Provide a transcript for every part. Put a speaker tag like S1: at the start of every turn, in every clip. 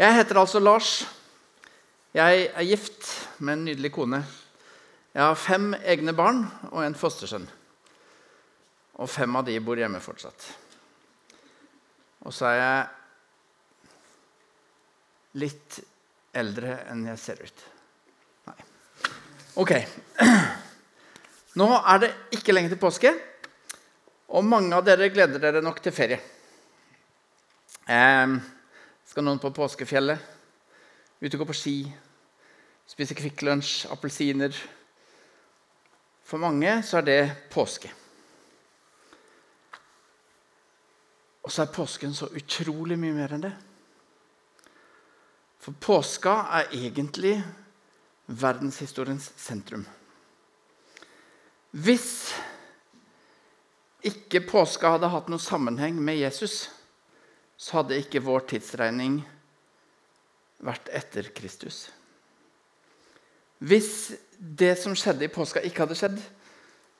S1: Jeg heter altså Lars. Jeg er gift med en nydelig kone. Jeg har fem egne barn og en fostersønn. Og fem av de bor hjemme fortsatt. Og så er jeg litt eldre enn jeg ser ut. Nei. Ok. Nå er det ikke lenge til påske, og mange av dere gleder dere nok til ferie. Eh, skal noen på påskefjellet? Ut og gå på ski? Spise Kvikk Lunsj? Appelsiner? For mange så er det påske. Og så er påsken så utrolig mye mer enn det. For påska er egentlig verdenshistoriens sentrum. Hvis ikke påska hadde hatt noen sammenheng med Jesus, så hadde ikke vår tidsregning vært etter Kristus. Hvis det som skjedde i påska, ikke hadde skjedd,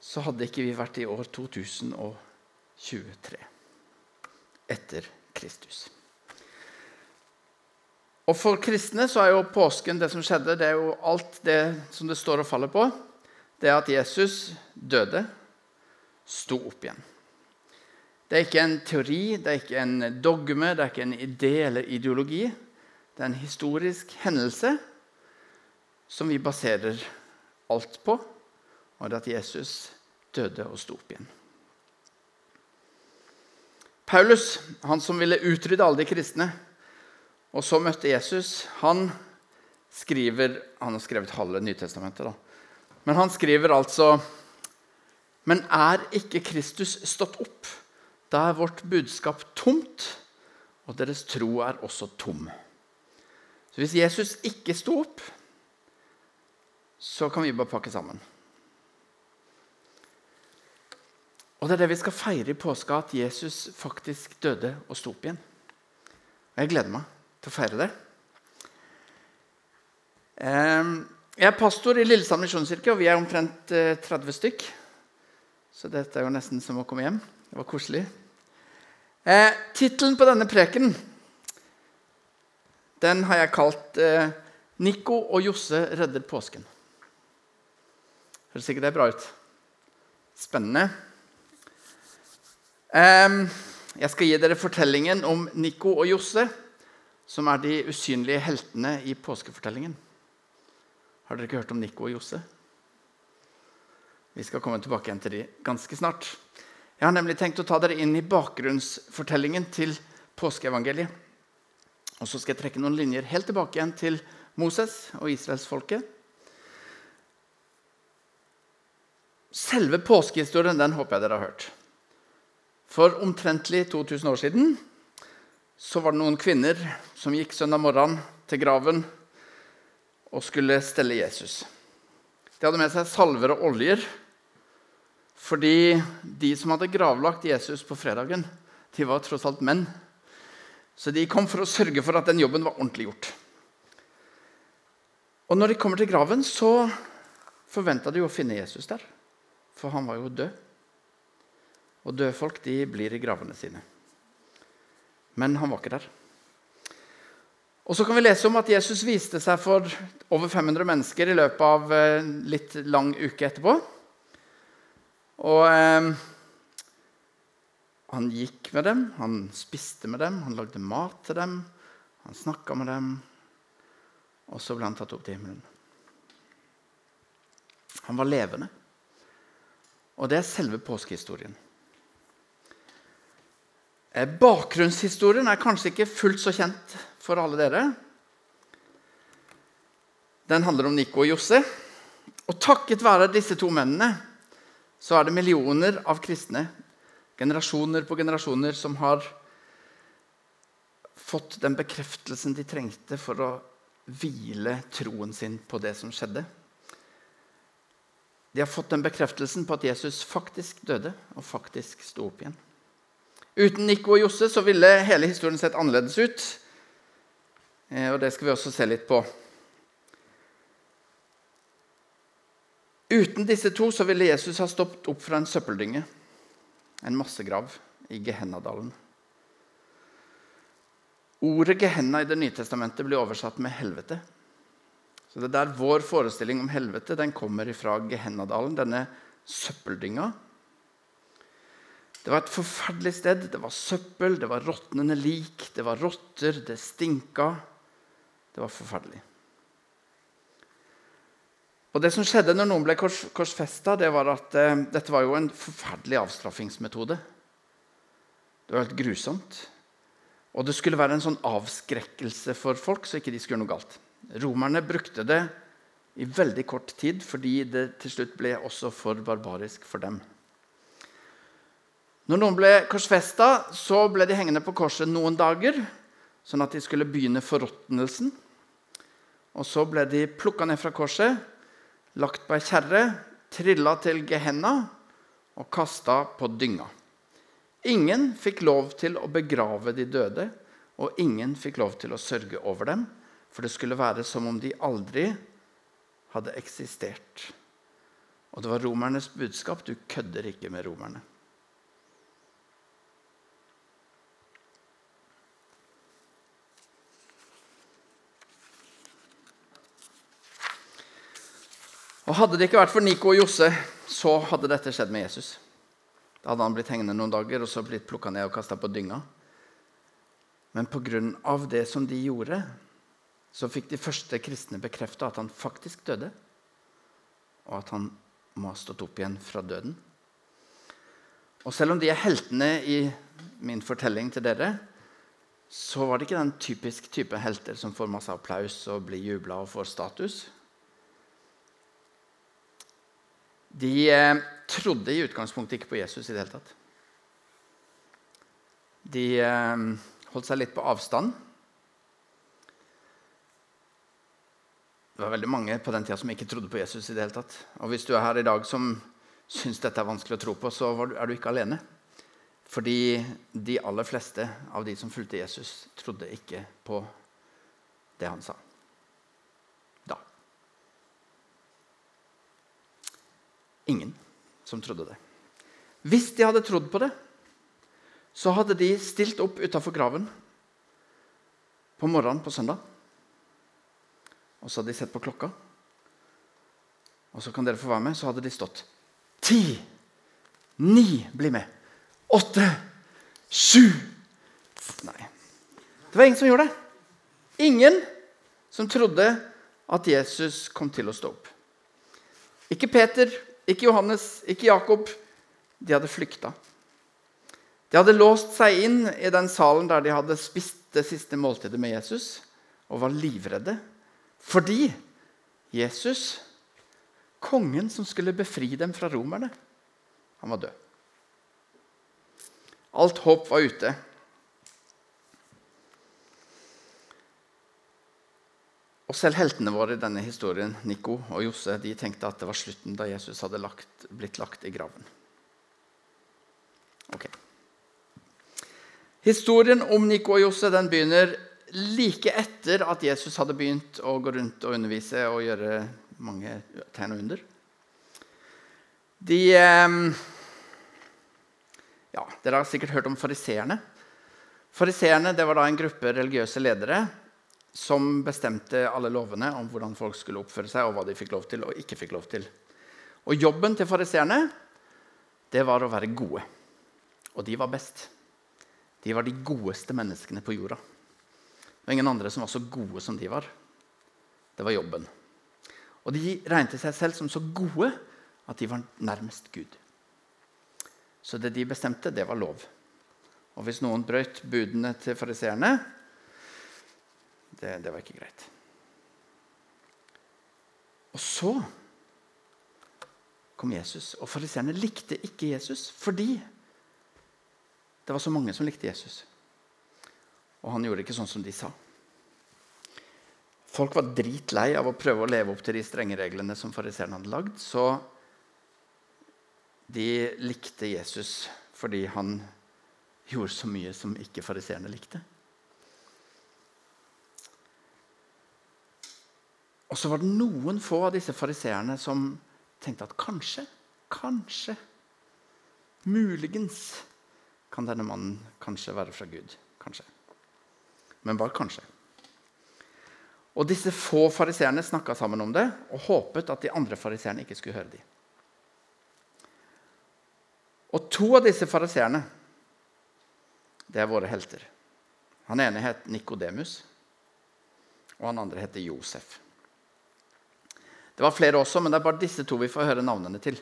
S1: så hadde ikke vi vært i år 2023 etter Kristus. Og For kristne så er jo påsken det som skjedde, det er jo alt det som det står og faller på. Det er at Jesus døde, sto opp igjen. Det er ikke en teori, det er ikke en dogme, det er ikke en idé eller ideologi. Det er en historisk hendelse som vi baserer alt på, og det er at Jesus døde og sto opp igjen. Paulus, han som ville utrydde alle de kristne, og så møtte Jesus, han skriver Han har skrevet halve Nytestamentet, da. Men han skriver altså Men er ikke Kristus stått opp? Da er vårt budskap tomt, og deres tro er også tom. Så hvis Jesus ikke sto opp, så kan vi bare pakke sammen. Og Det er det vi skal feire i påska, at Jesus faktisk døde og sto opp igjen. Og Jeg gleder meg til å feire det. Jeg er pastor i Lillesand misjonskirke, og vi er omtrent 30 stykk. Så dette er jo nesten som å komme hjem. Det var koselig. Eh, Tittelen på denne preken den har jeg kalt eh, 'Nico og Josse redder påsken'. Høres ikke det bra ut? Spennende. Eh, jeg skal gi dere fortellingen om Nico og Josse, som er de usynlige heltene i påskefortellingen. Har dere ikke hørt om Nico og Josse? Vi skal komme tilbake igjen til de ganske snart. Jeg har nemlig tenkt å ta dere inn i bakgrunnsfortellingen til påskeevangeliet. Og så skal jeg trekke noen linjer helt tilbake igjen til Moses og israelsfolket. Selve påskehistorien den håper jeg dere har hørt. For omtrentlig 2000 år siden så var det noen kvinner som gikk søndag morgen til graven og skulle stelle Jesus. De hadde med seg salver og oljer fordi de som hadde gravlagt Jesus på fredagen, de var tross alt menn. Så de kom for å sørge for at den jobben var ordentlig gjort. Og når de kommer til graven, så forventa de å finne Jesus der. For han var jo død. Og døde folk de blir i gravene sine. Men han var ikke der. Og så kan vi lese om at Jesus viste seg for over 500 mennesker i løpet av en litt lang uke etterpå. Og eh, han gikk med dem, han spiste med dem, han lagde mat til dem. Han snakka med dem, og så ble han tatt opp til himmelen. Han var levende. Og det er selve påskehistorien. Eh, bakgrunnshistorien er kanskje ikke fullt så kjent for alle dere. Den handler om Nico og Josse. Og takket være disse to mennene så er det millioner av kristne, generasjoner på generasjoner, som har fått den bekreftelsen de trengte for å hvile troen sin på det som skjedde. De har fått den bekreftelsen på at Jesus faktisk døde og faktisk sto opp igjen. Uten Nico og Josse så ville hele historien sett annerledes ut. Eh, og Det skal vi også se litt på. Uten disse to så ville Jesus ha stoppet opp fra en søppeldynge, en massegrav i Gehennadalen. Ordet Gehenna i Det nye testamentet blir oversatt med helvete. Så det er der Vår forestilling om helvete den kommer ifra Gehennadalen, denne søppeldynga. Det var et forferdelig sted. Det var søppel, det var råtnende lik, det var rotter, det stinka. Det var forferdelig. Og Det som skjedde når noen ble kors, korsfesta, det var at eh, dette var jo en forferdelig avstraffingsmetode. Det var helt grusomt. Og det skulle være en sånn avskrekkelse for folk, så ikke de skulle gjøre noe galt. Romerne brukte det i veldig kort tid fordi det til slutt ble også for barbarisk for dem. Når noen ble korsfesta, så ble de hengende på korset noen dager, sånn at de skulle begynne forråtnelsen. Og så ble de plukka ned fra korset, lagt på ei kjerre, trilla til Gehenna og kasta på dynga. Ingen fikk lov til å begrave de døde, og ingen fikk lov til å sørge over dem, for det skulle være som om de aldri hadde eksistert. Og det var romernes budskap du kødder ikke med romerne. Og Hadde det ikke vært for Nico og Josse, så hadde dette skjedd med Jesus. Da hadde han blitt hengende noen dager og så blitt plukka ned og kasta på dynga. Men pga. det som de gjorde, så fikk de første kristne bekrefta at han faktisk døde, og at han må ha stått opp igjen fra døden. Og selv om de er heltene i min fortelling til dere, så var det ikke den typisk type helter som får masse applaus og blir jubla og får status. De eh, trodde i utgangspunktet ikke på Jesus i det hele tatt. De eh, holdt seg litt på avstand. Det var veldig mange på den tida som ikke trodde på Jesus. i det hele tatt. Og Hvis du er her i dag som syns dette er vanskelig å tro på, så er du ikke alene. Fordi de aller fleste av de som fulgte Jesus, trodde ikke på det han sa. Ingen som trodde det. Hvis de hadde trodd på det, så hadde de stilt opp utafor graven på morgenen på søndag. Og så hadde de sett på klokka. Og så kan dere få være med. Så hadde de stått ti, ni Bli med. Åtte, sju Nei. Det var ingen som gjorde det. Ingen som trodde at Jesus kom til å stå opp. Ikke Peter, ikke Johannes, ikke Jakob. De hadde flykta. De hadde låst seg inn i den salen der de hadde spist det siste måltidet med Jesus, og var livredde fordi Jesus, kongen som skulle befri dem fra romerne, han var død. Alt håp var ute. Og Selv heltene våre i denne historien, Nico og Josse, de tenkte at det var slutten da Jesus hadde lagt, blitt lagt i graven. Ok. Historien om Nico og Josse den begynner like etter at Jesus hadde begynt å gå rundt og undervise og gjøre mange tegn og under. De ehm, ja, Dere har sikkert hørt om fariseerne. Fariseerne var da en gruppe religiøse ledere som bestemte alle lovene om hvordan folk skulle oppføre seg, og hva de fikk lov til og ikke fikk lov til. Og Jobben til fariseerne det var å være gode. Og de var best. De var de godeste menneskene på jorda. Var ingen andre som var så gode som de var. Det var jobben. Og de regnet seg selv som så gode at de var nærmest Gud. Så det de bestemte, det var lov. Og hvis noen brøt budene til fariseerne, det, det var ikke greit. Og så kom Jesus, og fariseerne likte ikke Jesus fordi det var så mange som likte Jesus. Og han gjorde ikke sånn som de sa. Folk var dritlei av å prøve å leve opp til de strenge reglene som fariseerne hadde lagd, så de likte Jesus fordi han gjorde så mye som ikke fariseerne likte. Og så var det noen få av disse fariseerne som tenkte at kanskje, kanskje, muligens kan denne mannen kanskje være fra Gud. Kanskje. men bare kanskje. Og disse få fariseerne snakka sammen om det og håpet at de andre fariseerne ikke skulle høre dem. Og to av disse fariseerne, det er våre helter. Han ene het Nikodemus, og han andre heter Josef. Det var flere også, men det er bare disse to vi får høre navnene til.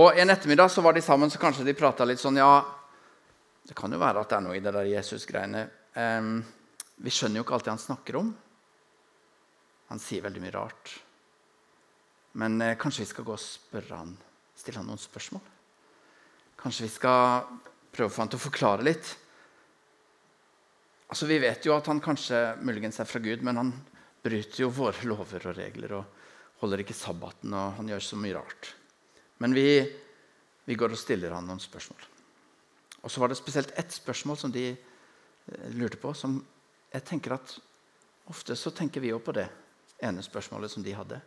S1: Og En ettermiddag så var de sammen, så kanskje de prata litt sånn Ja, det kan jo være at det er noe i det der Jesus-greiene. Um, vi skjønner jo ikke alltid han snakker om. Han sier veldig mye rart. Men eh, kanskje vi skal gå og spørre han, stille han noen spørsmål? Kanskje vi skal prøve å få han til å forklare litt? Altså, Vi vet jo at han kanskje muligens er fra Gud, men han bryter jo våre lover og regler og holder ikke sabbaten, og han gjør så mye rart. Men vi, vi går og stiller han noen spørsmål. Og så var det spesielt ett spørsmål som de eh, lurte på, som jeg tenker at ofte så tenker vi jo på det ene spørsmålet som de hadde.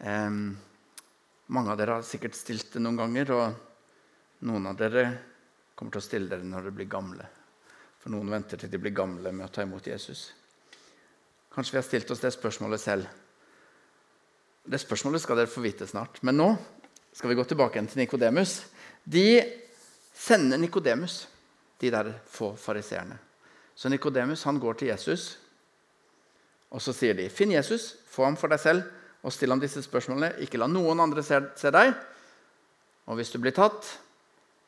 S1: Um, mange av dere har sikkert stilt det noen ganger, og noen av dere kommer til å stille dere når dere blir gamle. For noen venter til de blir gamle med å ta imot Jesus. Kanskje vi har stilt oss det spørsmålet selv. Det spørsmålet skal dere få vite snart. Men nå skal vi gå tilbake til Nikodemus. De sender Nikodemus, de der få fariseerne. Så Nikodemus går til Jesus og så sier de, 'Finn Jesus, få ham for deg selv, og still ham disse spørsmålene.' 'Ikke la noen andre se, se deg.' Og hvis du blir tatt,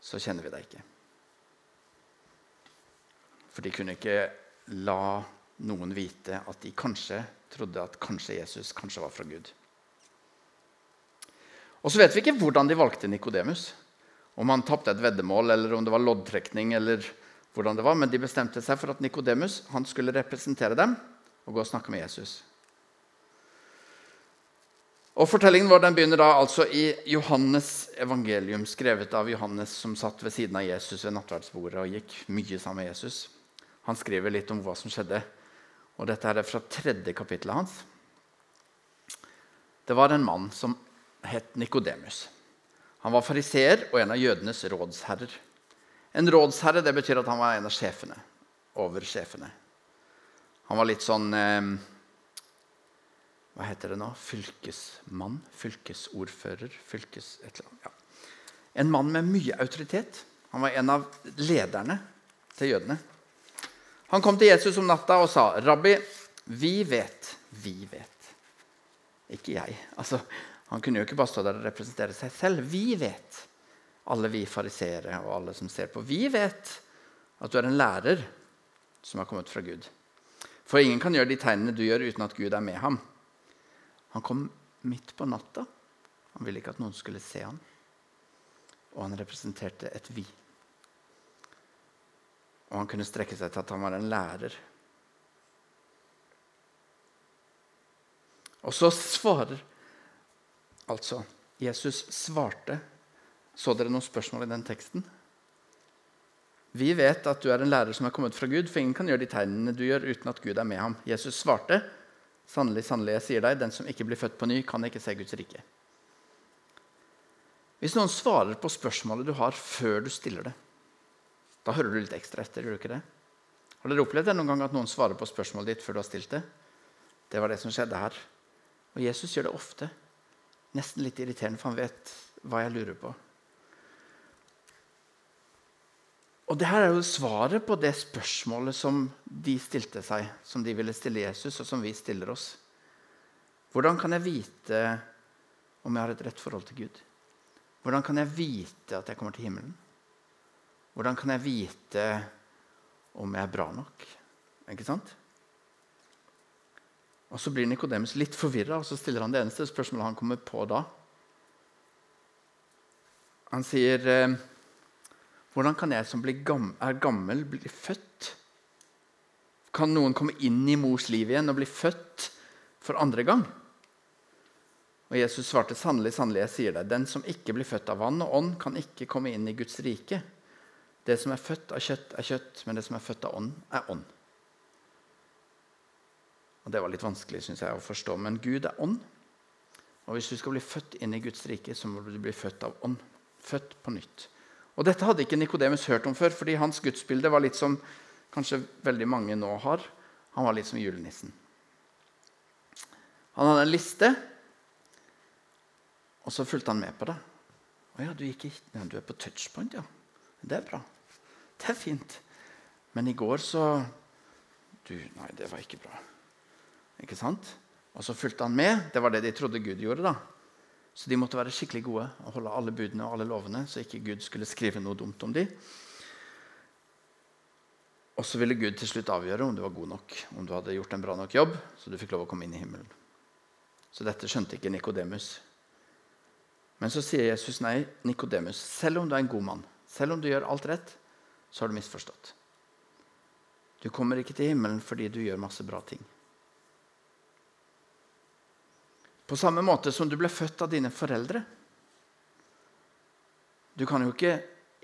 S1: så kjenner vi deg ikke. For de kunne ikke la noen vite at de kanskje trodde at kanskje Jesus kanskje var fra Gud. Og så vet vi ikke hvordan de valgte Nikodemus. Om han tapte et veddemål, eller om det var loddtrekning. eller hvordan det var, Men de bestemte seg for at Nikodemus skulle representere dem og gå og snakke med Jesus. Og Fortellingen vår den begynner da altså i Johannes evangelium, skrevet av Johannes som satt ved siden av Jesus ved nattverdsbordet og gikk mye sammen med Jesus. Han skriver litt om hva som skjedde. Og Dette er fra tredje kapittelet hans. Det var en mann som het Nikodemus. Han var fariseer og en av jødenes rådsherrer. En rådsherre det betyr at han var en av sjefene over sjefene. Han var litt sånn eh, Hva heter det nå? Fylkesmann? Fylkesordfører? Fylkes... Et eller annet. Ja. En mann med mye autoritet. Han var en av lederne til jødene. Han kom til Jesus om natta og sa, 'Rabbi, vi vet, vi vet.' Ikke jeg. Altså, han kunne jo ikke bare stå der og representere seg selv. Vi vet, alle vi fariseere og alle som ser på. Vi vet at du er en lærer som har kommet fra Gud. For ingen kan gjøre de tegnene du gjør, uten at Gud er med ham. Han kom midt på natta. Han ville ikke at noen skulle se ham. Og han representerte et vi. Og han kunne strekke seg til at han var en lærer. Og så svarer altså Jesus svarte. Så dere noen spørsmål i den teksten? Vi vet at du er en lærer som er kommet fra Gud, for ingen kan gjøre de tegnene du gjør, uten at Gud er med ham. Jesus svarte, sannelig, sannelig, jeg sier deg, den som ikke blir født på ny, kan ikke se Guds rike. Hvis noen svarer på spørsmålet du har, før du stiller det, da hører du litt ekstra etter. gjør du ikke det? Har dere opplevd det noen gang at noen svarer på spørsmålet ditt før du har stilt det? Det var det som skjedde her. Og Jesus gjør det ofte. Nesten litt irriterende, for han vet hva jeg lurer på. Og det her er jo svaret på det spørsmålet som de stilte seg, som de ville stille Jesus, og som vi stiller oss. Hvordan kan jeg vite om jeg har et rett forhold til Gud? Hvordan kan jeg vite at jeg kommer til himmelen? Hvordan kan jeg vite om jeg er bra nok? Ikke sant? Og Så blir Nikodemus litt forvirra, og så stiller han det eneste spørsmålet han kommer på da. Han sier eh, hvordan kan jeg som er gammel, bli født? Kan noen komme inn i mors liv igjen og bli født for andre gang? Og Jesus svarte sannelig, sannelig, jeg sier deg, den som ikke blir født av vann og ånd, kan ikke komme inn i Guds rike. Det som er født av kjøtt, er kjøtt, men det som er født av ånd, er ånd. Og Det var litt vanskelig synes jeg, å forstå, men Gud er ånd. Og hvis du skal bli født inn i Guds rike, så må du bli født av ånd. Født på nytt. Og Dette hadde ikke Nikodemus hørt om før, fordi hans gudsbilde var litt som kanskje veldig mange nå har. Han var litt som julenissen. Han hadde en liste, og så fulgte han med på det. 'Å ja, du, gikk hit. ja, du er på touchpoint, ja. Det er bra. Det er fint.' Men i går så Du, nei, det var ikke bra. Ikke sant? Og så fulgte han med. Det var det de trodde Gud gjorde. da. Så de måtte være skikkelig gode og holde alle budene og alle lovene, så ikke Gud skulle skrive noe dumt om de. Og så ville Gud til slutt avgjøre om du var god nok, om du hadde gjort en bra nok jobb, så du fikk lov å komme inn i himmelen. Så dette skjønte ikke Nikodemus. Men så sier Jesus nei, Nikodemus, selv om du er en god mann, selv om du gjør alt rett, så har du misforstått. Du kommer ikke til himmelen fordi du gjør masse bra ting. På samme måte som du ble født av dine foreldre. Du kan jo ikke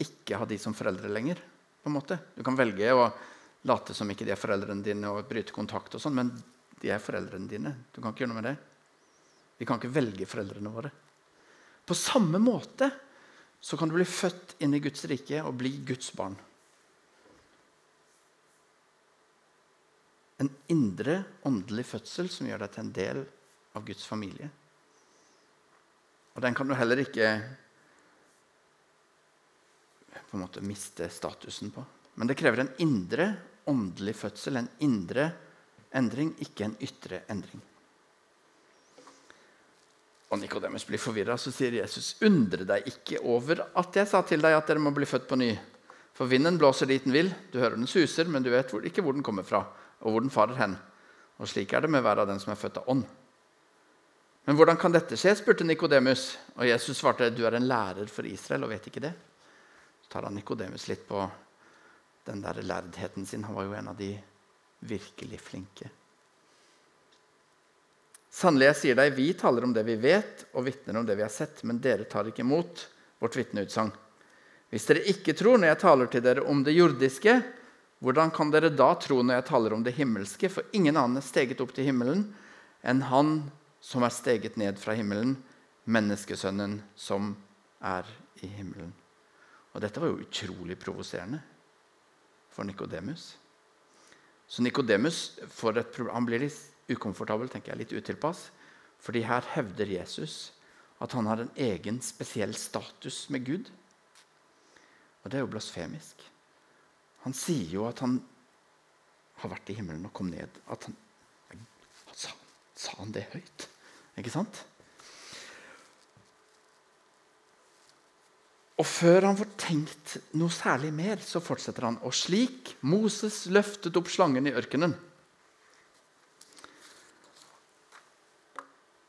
S1: ikke ha de som foreldre lenger. på en måte. Du kan velge å late som ikke de er foreldrene dine og bryte kontakt, og sånn, men de er foreldrene dine. Du kan ikke gjøre noe med det. Vi kan ikke velge foreldrene våre. På samme måte så kan du bli født inn i Guds rike og bli Guds barn. En indre åndelig fødsel som gjør deg til en del av Guds familie. Og den kan du heller ikke på en måte miste statusen på. Men det krever en indre åndelig fødsel, en indre endring, ikke en ytre endring. Og Nikodemus blir forvirra, så sier Jesus.: Undre deg ikke over at jeg sa til deg at dere må bli født på ny. For vinden blåser dit den vil, du hører den suser, men du vet ikke hvor den kommer fra, og hvor den farer hen. Og slik er det med hver av den som er født av ånd. Men hvordan kan dette skje? spurte Nikodemus. Og Jesus svarte du er en lærer for Israel og vet ikke det. Så tar han Nikodemus litt på den der lærdheten sin. Han var jo en av de virkelig flinke. Sannelig, jeg sier deg, vi taler om det vi vet, og vitner om det vi har sett, men dere tar ikke imot vårt vitneutsagn. Hvis dere ikke tror når jeg taler til dere om det jordiske, hvordan kan dere da tro når jeg taler om det himmelske? For ingen annen er steget opp til himmelen enn Han som er steget ned fra himmelen, menneskesønnen som er i himmelen. Og Dette var jo utrolig provoserende for Nikodemus. Så Nikodemus blir litt ukomfortabel, tenker jeg, litt utilpass. Fordi her hevder Jesus at han har en egen, spesiell status med Gud. Og det er jo blasfemisk. Han sier jo at han har vært i himmelen og kom ned. At han, sa, sa han det høyt? Ikke sant? Og før han får tenkt noe særlig mer, så fortsetter han. Og slik Moses løftet opp slangen i ørkenen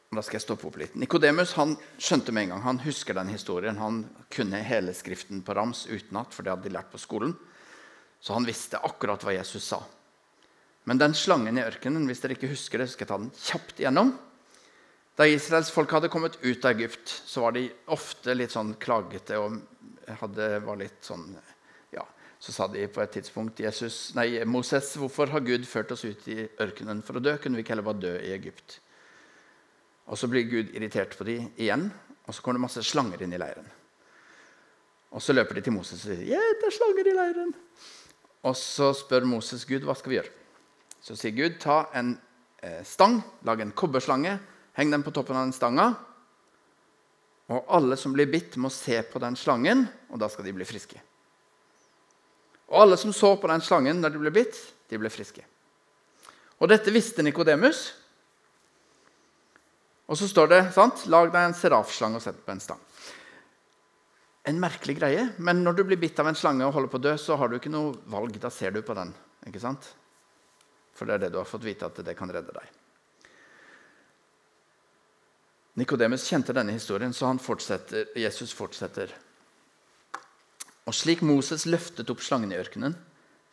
S1: Da skal jeg stoppe opp litt. Nikodemus skjønte med en gang, han husker den historien. Han kunne hele Skriften på rams utenat, for det hadde de lært på skolen. Så han visste akkurat hva Jesus sa. Men den slangen i ørkenen, hvis dere ikke husker det, så skal jeg ta den kjapt igjennom. Da Israels folk hadde kommet ut av Egypt, så var de ofte litt sånn klagete og hadde, var litt sånn ja, Så sa de på et tidspunkt Jesus, nei, Moses, hvorfor har Gud ført oss ut i ørkenen for å dø? Kunne vi ikke heller bare dø i Egypt? Og Så blir Gud irritert på dem igjen, og så kommer det masse slanger inn i leiren. Og Så løper de til Moses og sier yeah, det er slanger i leiren. Og så spør Moses Gud hva skal vi gjøre. Så sier Gud ta en eh, stang, lag en kobberslange Heng den på toppen av den stanga. Og alle som blir bitt, må se på den slangen, og da skal de bli friske. Og alle som så på den slangen når de ble bitt, de ble friske. Og dette visste Nikodemus. Og så står det sant, Lag deg en serafslange og sett på en stang. En merkelig greie, men når du blir bitt av en slange og holder på å dø, så har du ikke noe valg. Da ser du på den. ikke sant? For det er det du har fått vite at det kan redde deg. Nikodemus kjente denne historien, så fortsetter, Jesus fortsetter. Og slik Moses løftet opp slangen i ørkenen,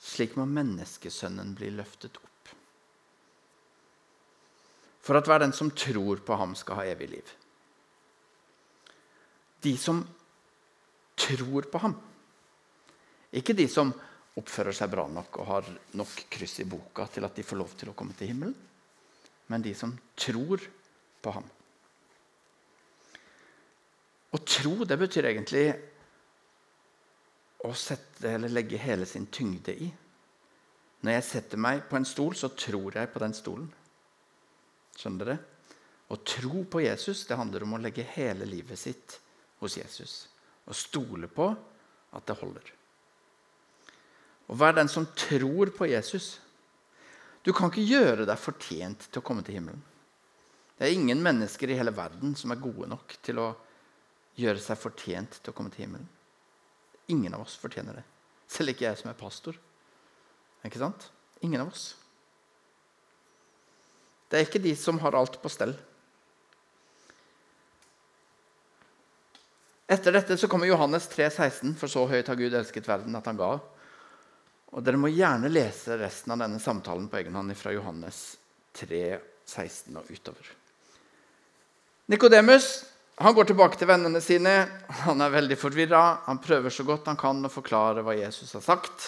S1: slik må menneskesønnen bli løftet opp. For at hver den som tror på ham, skal ha evig liv. De som tror på ham. Ikke de som oppfører seg bra nok og har nok kryss i boka til at de får lov til å komme til himmelen, men de som tror på ham. Å tro det betyr egentlig å sette eller legge hele sin tyngde i. Når jeg setter meg på en stol, så tror jeg på den stolen. Skjønner dere? Å tro på Jesus det handler om å legge hele livet sitt hos Jesus. Og stole på at det holder. Og vær den som tror på Jesus. Du kan ikke gjøre deg fortjent til å komme til himmelen. Det er ingen mennesker i hele verden som er gode nok til å gjøre seg fortjent til å komme til himmelen. Ingen av oss fortjener det. Selv ikke jeg som er pastor. Ikke sant? Ingen av oss. Det er ikke de som har alt på stell. Etter dette så kommer Johannes 3, 16, for så høyt har Gud elsket verden at han ga. Og Dere må gjerne lese resten av denne samtalen på egen hånd fra Johannes 3, 16 og utover. Nikodemus går tilbake til vennene sine. Han er veldig forvirra. Han prøver så godt han kan å forklare hva Jesus har sagt.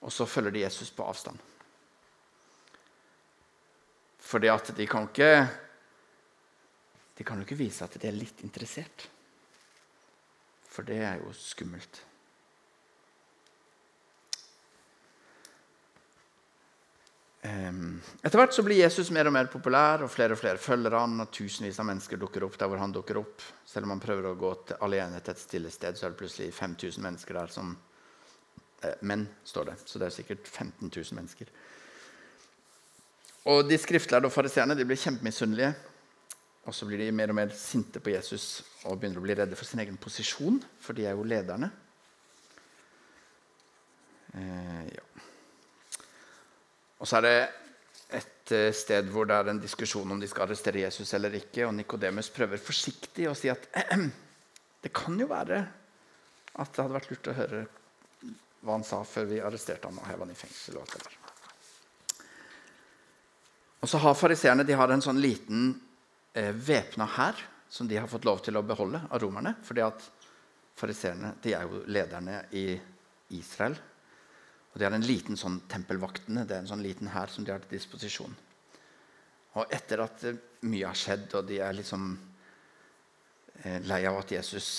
S1: Og så følger de Jesus på avstand. Fordi at de kan ikke De kan jo ikke vise at de er litt interessert. For det er jo skummelt. Etter hvert så blir Jesus mer og mer populær, og flere og flere følger han, og tusenvis av mennesker dukker opp der hvor han dukker opp. Selv om han prøver å gå til, alene til et stille sted, så er det plutselig 5000 mennesker der som eh, Menn, står det. Så det er sikkert 15 000 mennesker. Og De skriftlærde og fariseerne blir kjempemisunnelige. Og så blir de mer og mer sinte på Jesus og begynner å bli redde for sin egen posisjon, for de er jo lederne. Eh, ja. Og så er det et eh, sted hvor det er en diskusjon om de skal arrestere Jesus eller ikke. Og Nikodemus prøver forsiktig å si at det kan jo være at det hadde vært lurt å høre hva han sa før vi arresterte ham og hev ham i fengsel. Og alt det der. Og så har Fariseerne en sånn liten eh, væpna hær som de har fått lov til å beholde av romerne. fordi at fariseerne er jo lederne i Israel. Og de har en liten sånn tempelvaktene, det er en sånn liten hær som de har til disposisjon. Og etter at eh, mye har skjedd, og de er liksom eh, lei av at Jesus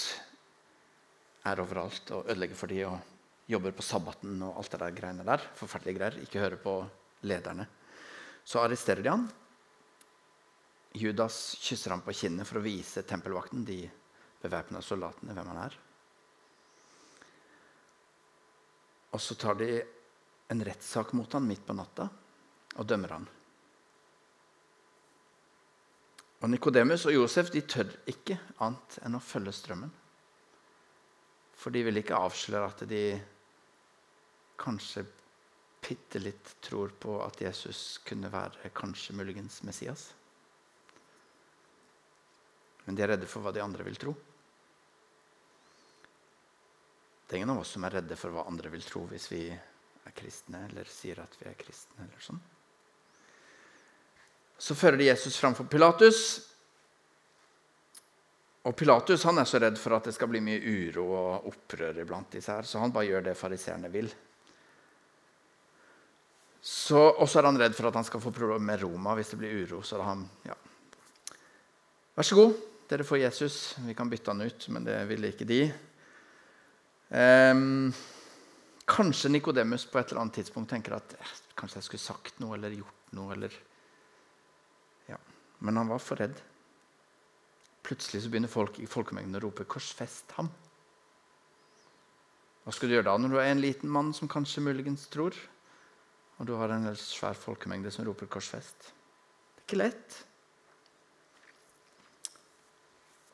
S1: er overalt og ødelegger for dem og jobber på sabbaten og alt det der greiene der, forferdelige greier, ikke hører på lederne, så arresterer de han Judas kysser ham på kinnet for å vise tempelvakten, de bevæpna soldatene, hvem han er. Og så tar de en rettssak mot han midt på natta og dømmer han. Og Nikodemus og Josef de tør ikke annet enn å følge strømmen. For de vil ikke avsløre at de kanskje bitte litt tror på at Jesus kunne være kanskje muligens Messias. Men de er redde for hva de andre vil tro. Det er ingen av oss som er redde for hva andre vil tro hvis vi er kristne eller sier at vi er kristne. eller sånn. Så fører de Jesus framfor Pilatus. Og Pilatus han er så redd for at det skal bli mye uro og opprør iblant disse her, så han bare gjør det fariseerne vil. Og så er han redd for at han skal få problemer med Roma hvis det blir uro. så han, ja. Vær så god, dere får Jesus. Vi kan bytte han ut, men det ville ikke de. Um, kanskje Nikodemus på et eller annet tidspunkt tenker at eh, kanskje jeg skulle sagt noe eller gjort noe. Eller, ja. Men han var for redd. Plutselig så begynner folk i folkemengden å rope 'korsfest ham'. Hva skal du gjøre da når du er en liten mann som kanskje muligens tror, og du har en svær folkemengde som roper 'korsfest'? Det er ikke lett.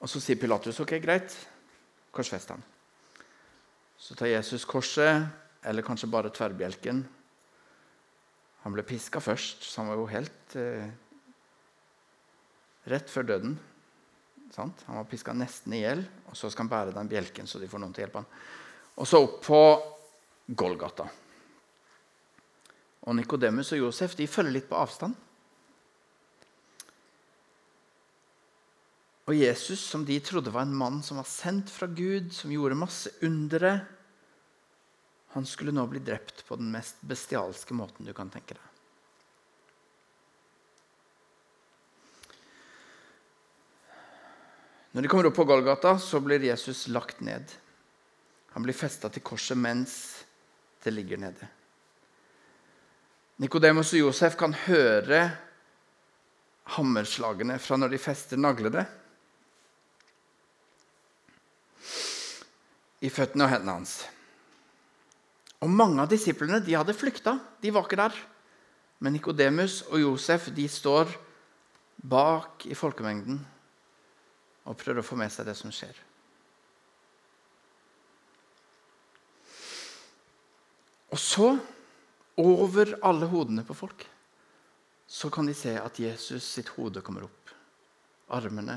S1: Og så sier Pilatus ok, greit, korsfest ham. Så tar Jesus korset, eller kanskje bare tverrbjelken. Han ble piska først, så han var jo helt eh, rett før døden. Sant? Han var piska nesten i hjel, og så skal han bære den bjelken så de får noen til å hjelpe ham. Og så opp på Golgata. Og Nikodemus og Josef de følger litt på avstand. Og Jesus, som de trodde var en mann som var sendt fra Gud, som gjorde masse undere, han skulle nå bli drept på den mest bestialske måten du kan tenke deg. Når de kommer opp på Golgata, så blir Jesus lagt ned. Han blir festa til korset mens det ligger nede. Nikodemus og Josef kan høre hammerslagene fra når de fester naglene i føttene og hendene hans. Og Mange av disiplene de hadde flykta. De var ikke der. Men Nikodemus og Josef de står bak i folkemengden og prøver å få med seg det som skjer. Og så, over alle hodene på folk, så kan de se at Jesus sitt hode kommer opp. Armene,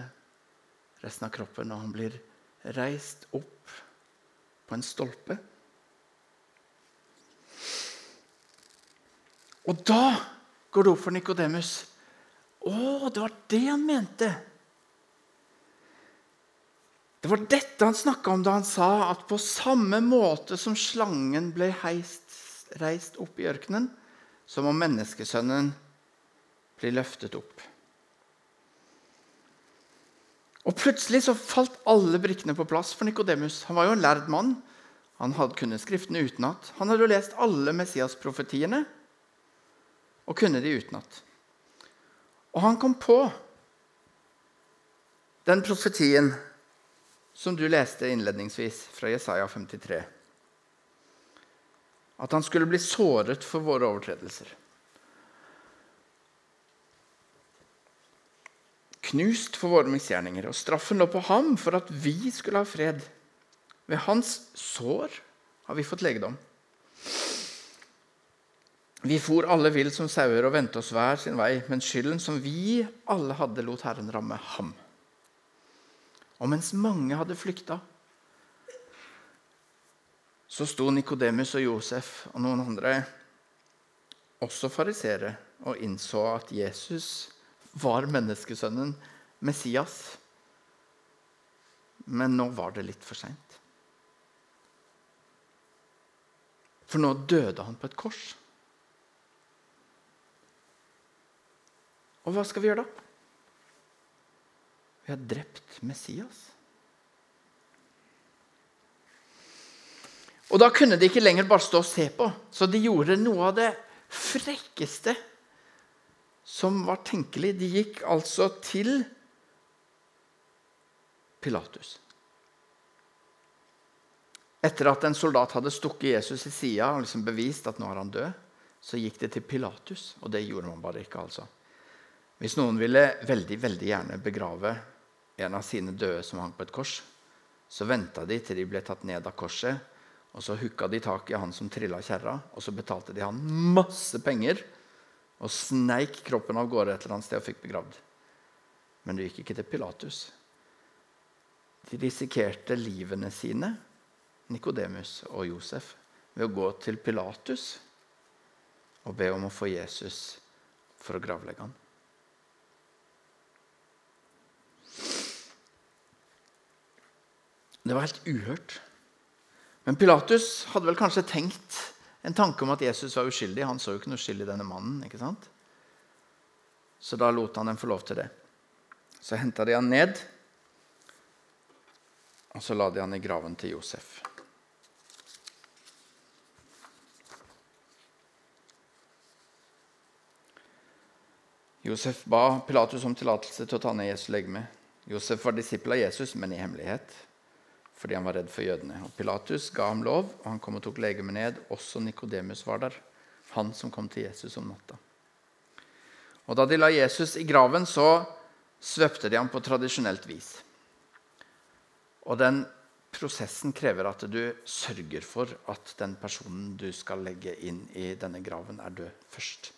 S1: resten av kroppen, og han blir reist opp på en stolpe. Og da går det opp for Nikodemus. Å, det var det han mente! Det var dette han snakka om da han sa at på samme måte som slangen ble heist, reist opp i ørkenen, så må menneskesønnen bli løftet opp. Og Plutselig så falt alle brikkene på plass for Nikodemus. Han var jo en lærd mann. Han hadde kunnet Skriftene utenat. Han hadde jo lest alle Messias-profetiene og kunne de utenat. Og han kom på den profetien som du leste innledningsvis fra Jesaja 53. At han skulle bli såret for våre overtredelser. Knust for våre misgjerninger. Og straffen lå på ham for at vi skulle ha fred. Ved hans sår har vi fått legedom. Vi for alle vill som sauer og vendte oss hver sin vei, men skylden som vi alle hadde, lot Herren ramme ham. Og mens mange hadde flykta, så sto Nikodemus og Josef og noen andre, også farisere, og innså at Jesus var menneskesønnen, Messias. Men nå var det litt for seint. For nå døde han på et kors. Og hva skal vi gjøre da? Vi har drept Messias. Og Da kunne de ikke lenger bare stå og se på, så de gjorde noe av det frekkeste som var tenkelig. De gikk altså til Pilatus. Etter at en soldat hadde stukket Jesus i sida og liksom bevist at nå er han død, så gikk de til Pilatus. Og det gjorde man bare ikke. altså. Hvis noen ville veldig, veldig gjerne begrave en av sine døde som hang på et kors. Så venta de til de ble tatt ned av korset, og så hooka de tak i han som trilla kjerra, og så betalte de han masse penger og sneik kroppen av gårde et eller annet sted og fikk begravd. Men det gikk ikke til Pilatus. De risikerte livene sine, Nikodemus og Josef, ved å gå til Pilatus og be om å få Jesus for å gravlegge han. Det var helt uhørt. Men Pilatus hadde vel kanskje tenkt en tanke om at Jesus var uskyldig. Han så jo ikke noe skyld i denne mannen. ikke sant? Så da lot han dem få lov til det. Så henta de han ned, og så la de han i graven til Josef. Josef ba Pilatus om tillatelse til å ta ned Jesu legeme. Josef var disippel av Jesus, men i hemmelighet fordi han var redd for jødene. Og Pilatus ga ham lov, og han kom og tok legemet ned. Også Nikodemus var der, han som kom til Jesus om natta. Og Da de la Jesus i graven, så svøpte de ham på tradisjonelt vis. Og den prosessen krever at du sørger for at den personen du skal legge inn i denne graven, er død først.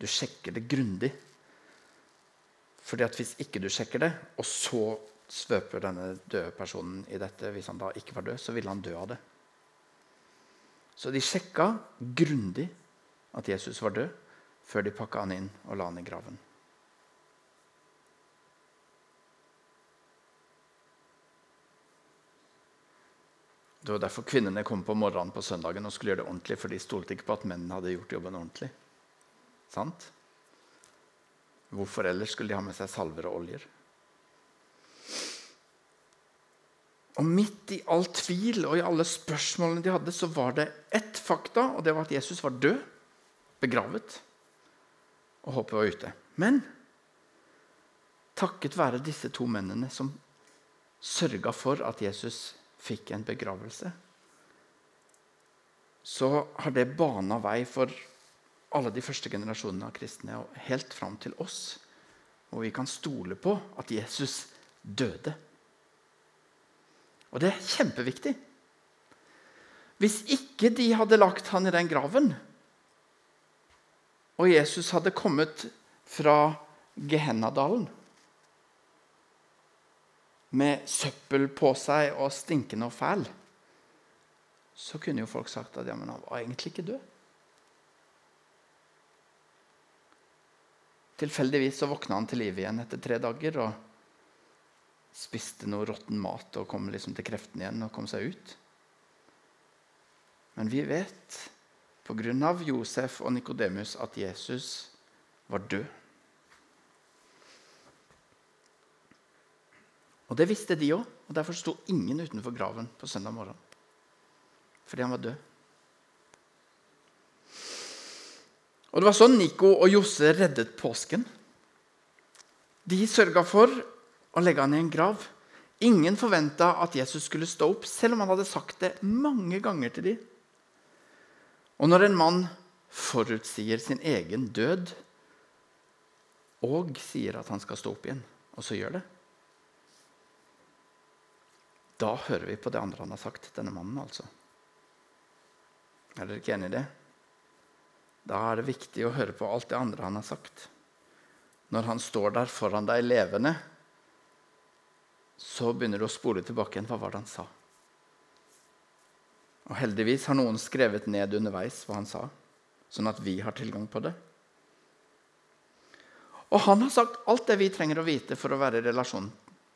S1: Du sjekker det grundig. Fordi at Hvis ikke du sjekker det, og så svøper denne døde personen i dette, hvis han da ikke var død, så ville han dø av det. Så de sjekka grundig at Jesus var død, før de pakka han inn og la han i graven. Det var derfor kvinnene kom på morgenen på søndagen og skulle gjøre det ordentlig, for de stolte ikke på at mennene hadde gjort jobben ordentlig. Sant? Hvorfor ellers skulle de ha med seg salver og oljer? Og midt i all tvil og i alle spørsmålene de hadde, så var det ett fakta, og det var at Jesus var død. begravet, og håpet var ute. Men takket være disse to mennene som sørga for at Jesus fikk en begravelse, så har det bana vei for alle de første generasjonene av kristne og helt fram til oss. hvor vi kan stole på at Jesus døde. Og det er kjempeviktig. Hvis ikke de hadde lagt han i den graven, og Jesus hadde kommet fra Gehennadalen med søppel på seg og stinkende og fæl, så kunne jo folk sagt at ja, men han var egentlig ikke død. Tilfeldigvis så våkna han til live igjen etter tre dager og spiste noe råtten mat og kom liksom til kreftene igjen og kom seg ut. Men vi vet pga. Josef og Nikodemus at Jesus var død. Og Det visste de òg, og derfor sto ingen utenfor graven på søndag morgen. Fordi han var død. Og Det var sånn Nico og Josse reddet påsken. De sørga for å legge han i en grav. Ingen forventa at Jesus skulle stå opp, selv om han hadde sagt det mange ganger til dem. Og når en mann forutsier sin egen død og sier at han skal stå opp igjen, og så gjør det Da hører vi på det andre han har sagt, denne mannen, altså. Er dere ikke enig i det? Da er det viktig å høre på alt det andre han har sagt. Når han står der foran deg levende, så begynner du å spole tilbake igjen. Hva var det han sa? Og Heldigvis har noen skrevet ned underveis hva han sa, sånn at vi har tilgang på det. Og han har sagt alt det vi trenger å vite for å være i relasjon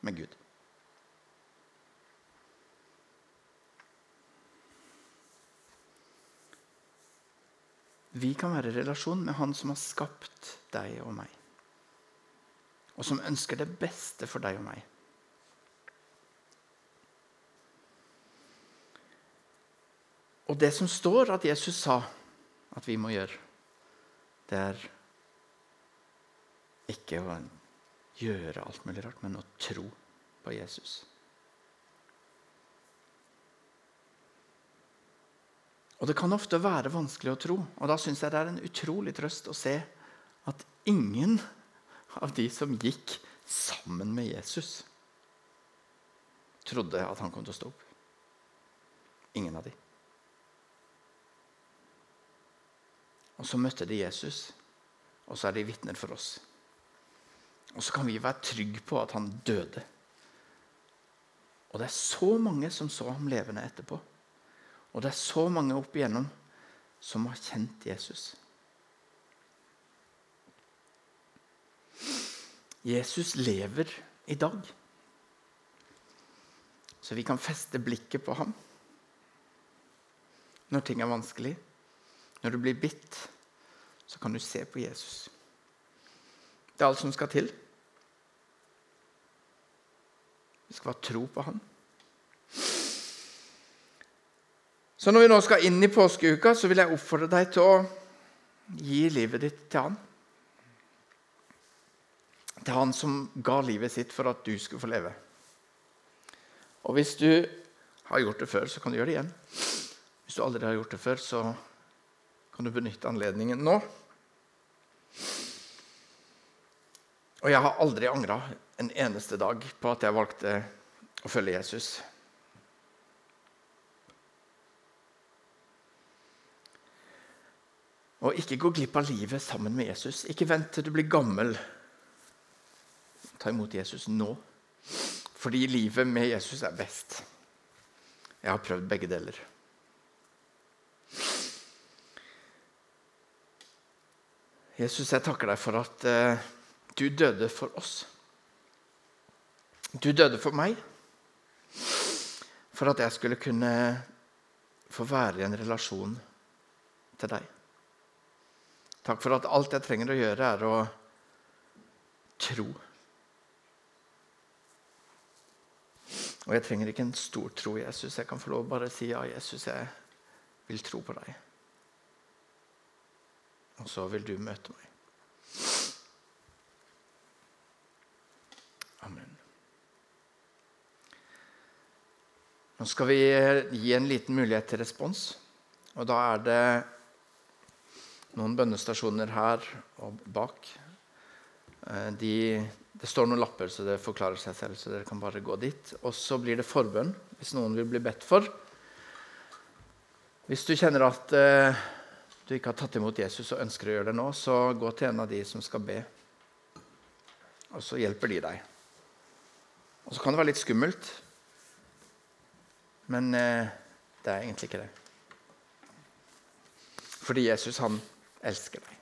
S1: med Gud. Vi kan være i relasjon med Han som har skapt deg og meg, og som ønsker det beste for deg og meg. Og det som står at Jesus sa at vi må gjøre, det er ikke å gjøre alt mulig rart, men å tro på Jesus. Og Det kan ofte være vanskelig å tro, og da syns jeg det er en utrolig trøst å se at ingen av de som gikk sammen med Jesus, trodde at han kom til å stå opp. Ingen av de. Og så møtte de Jesus, og så er de vitner for oss. Og så kan vi være trygge på at han døde. Og det er så mange som så ham levende etterpå. Og det er så mange opp igjennom som har kjent Jesus. Jesus lever i dag. Så vi kan feste blikket på ham når ting er vanskelig. Når du blir bitt, så kan du se på Jesus. Det er alt som skal til. Vi skal ha tro på han. Så når vi nå skal inn i påskeuka, så vil jeg oppfordre deg til å gi livet ditt til han. Til han som ga livet sitt for at du skulle få leve. Og hvis du har gjort det før, så kan du gjøre det igjen. Hvis du aldri har gjort det før, så kan du benytte anledningen nå. Og jeg har aldri angra en eneste dag på at jeg valgte å følge Jesus. Og ikke gå glipp av livet sammen med Jesus. Ikke vent til du blir gammel. Ta imot Jesus nå. Fordi livet med Jesus er best. Jeg har prøvd begge deler. Jesus, jeg takker deg for at uh, du døde for oss. Du døde for meg. For at jeg skulle kunne få være i en relasjon til deg. Takk for at alt jeg trenger å gjøre, er å tro. Og jeg trenger ikke en stor tro, Jesus. Jeg kan få lov å bare si ja, Jesus, jeg vil tro på deg. Og så vil du møte meg. Amen. Nå skal vi gi en liten mulighet til respons. Og da er det noen bønnestasjoner her og bak. Eh, de, det står noen lapper, så det forklarer seg selv. så dere kan bare gå dit. Og så blir det forbønn hvis noen vil bli bedt for. Hvis du kjenner at eh, du ikke har tatt imot Jesus og ønsker å gjøre det nå, så gå til en av de som skal be, og så hjelper de deg. Og så kan det være litt skummelt, men eh, det er egentlig ikke det. Fordi Jesus, han elsker deg.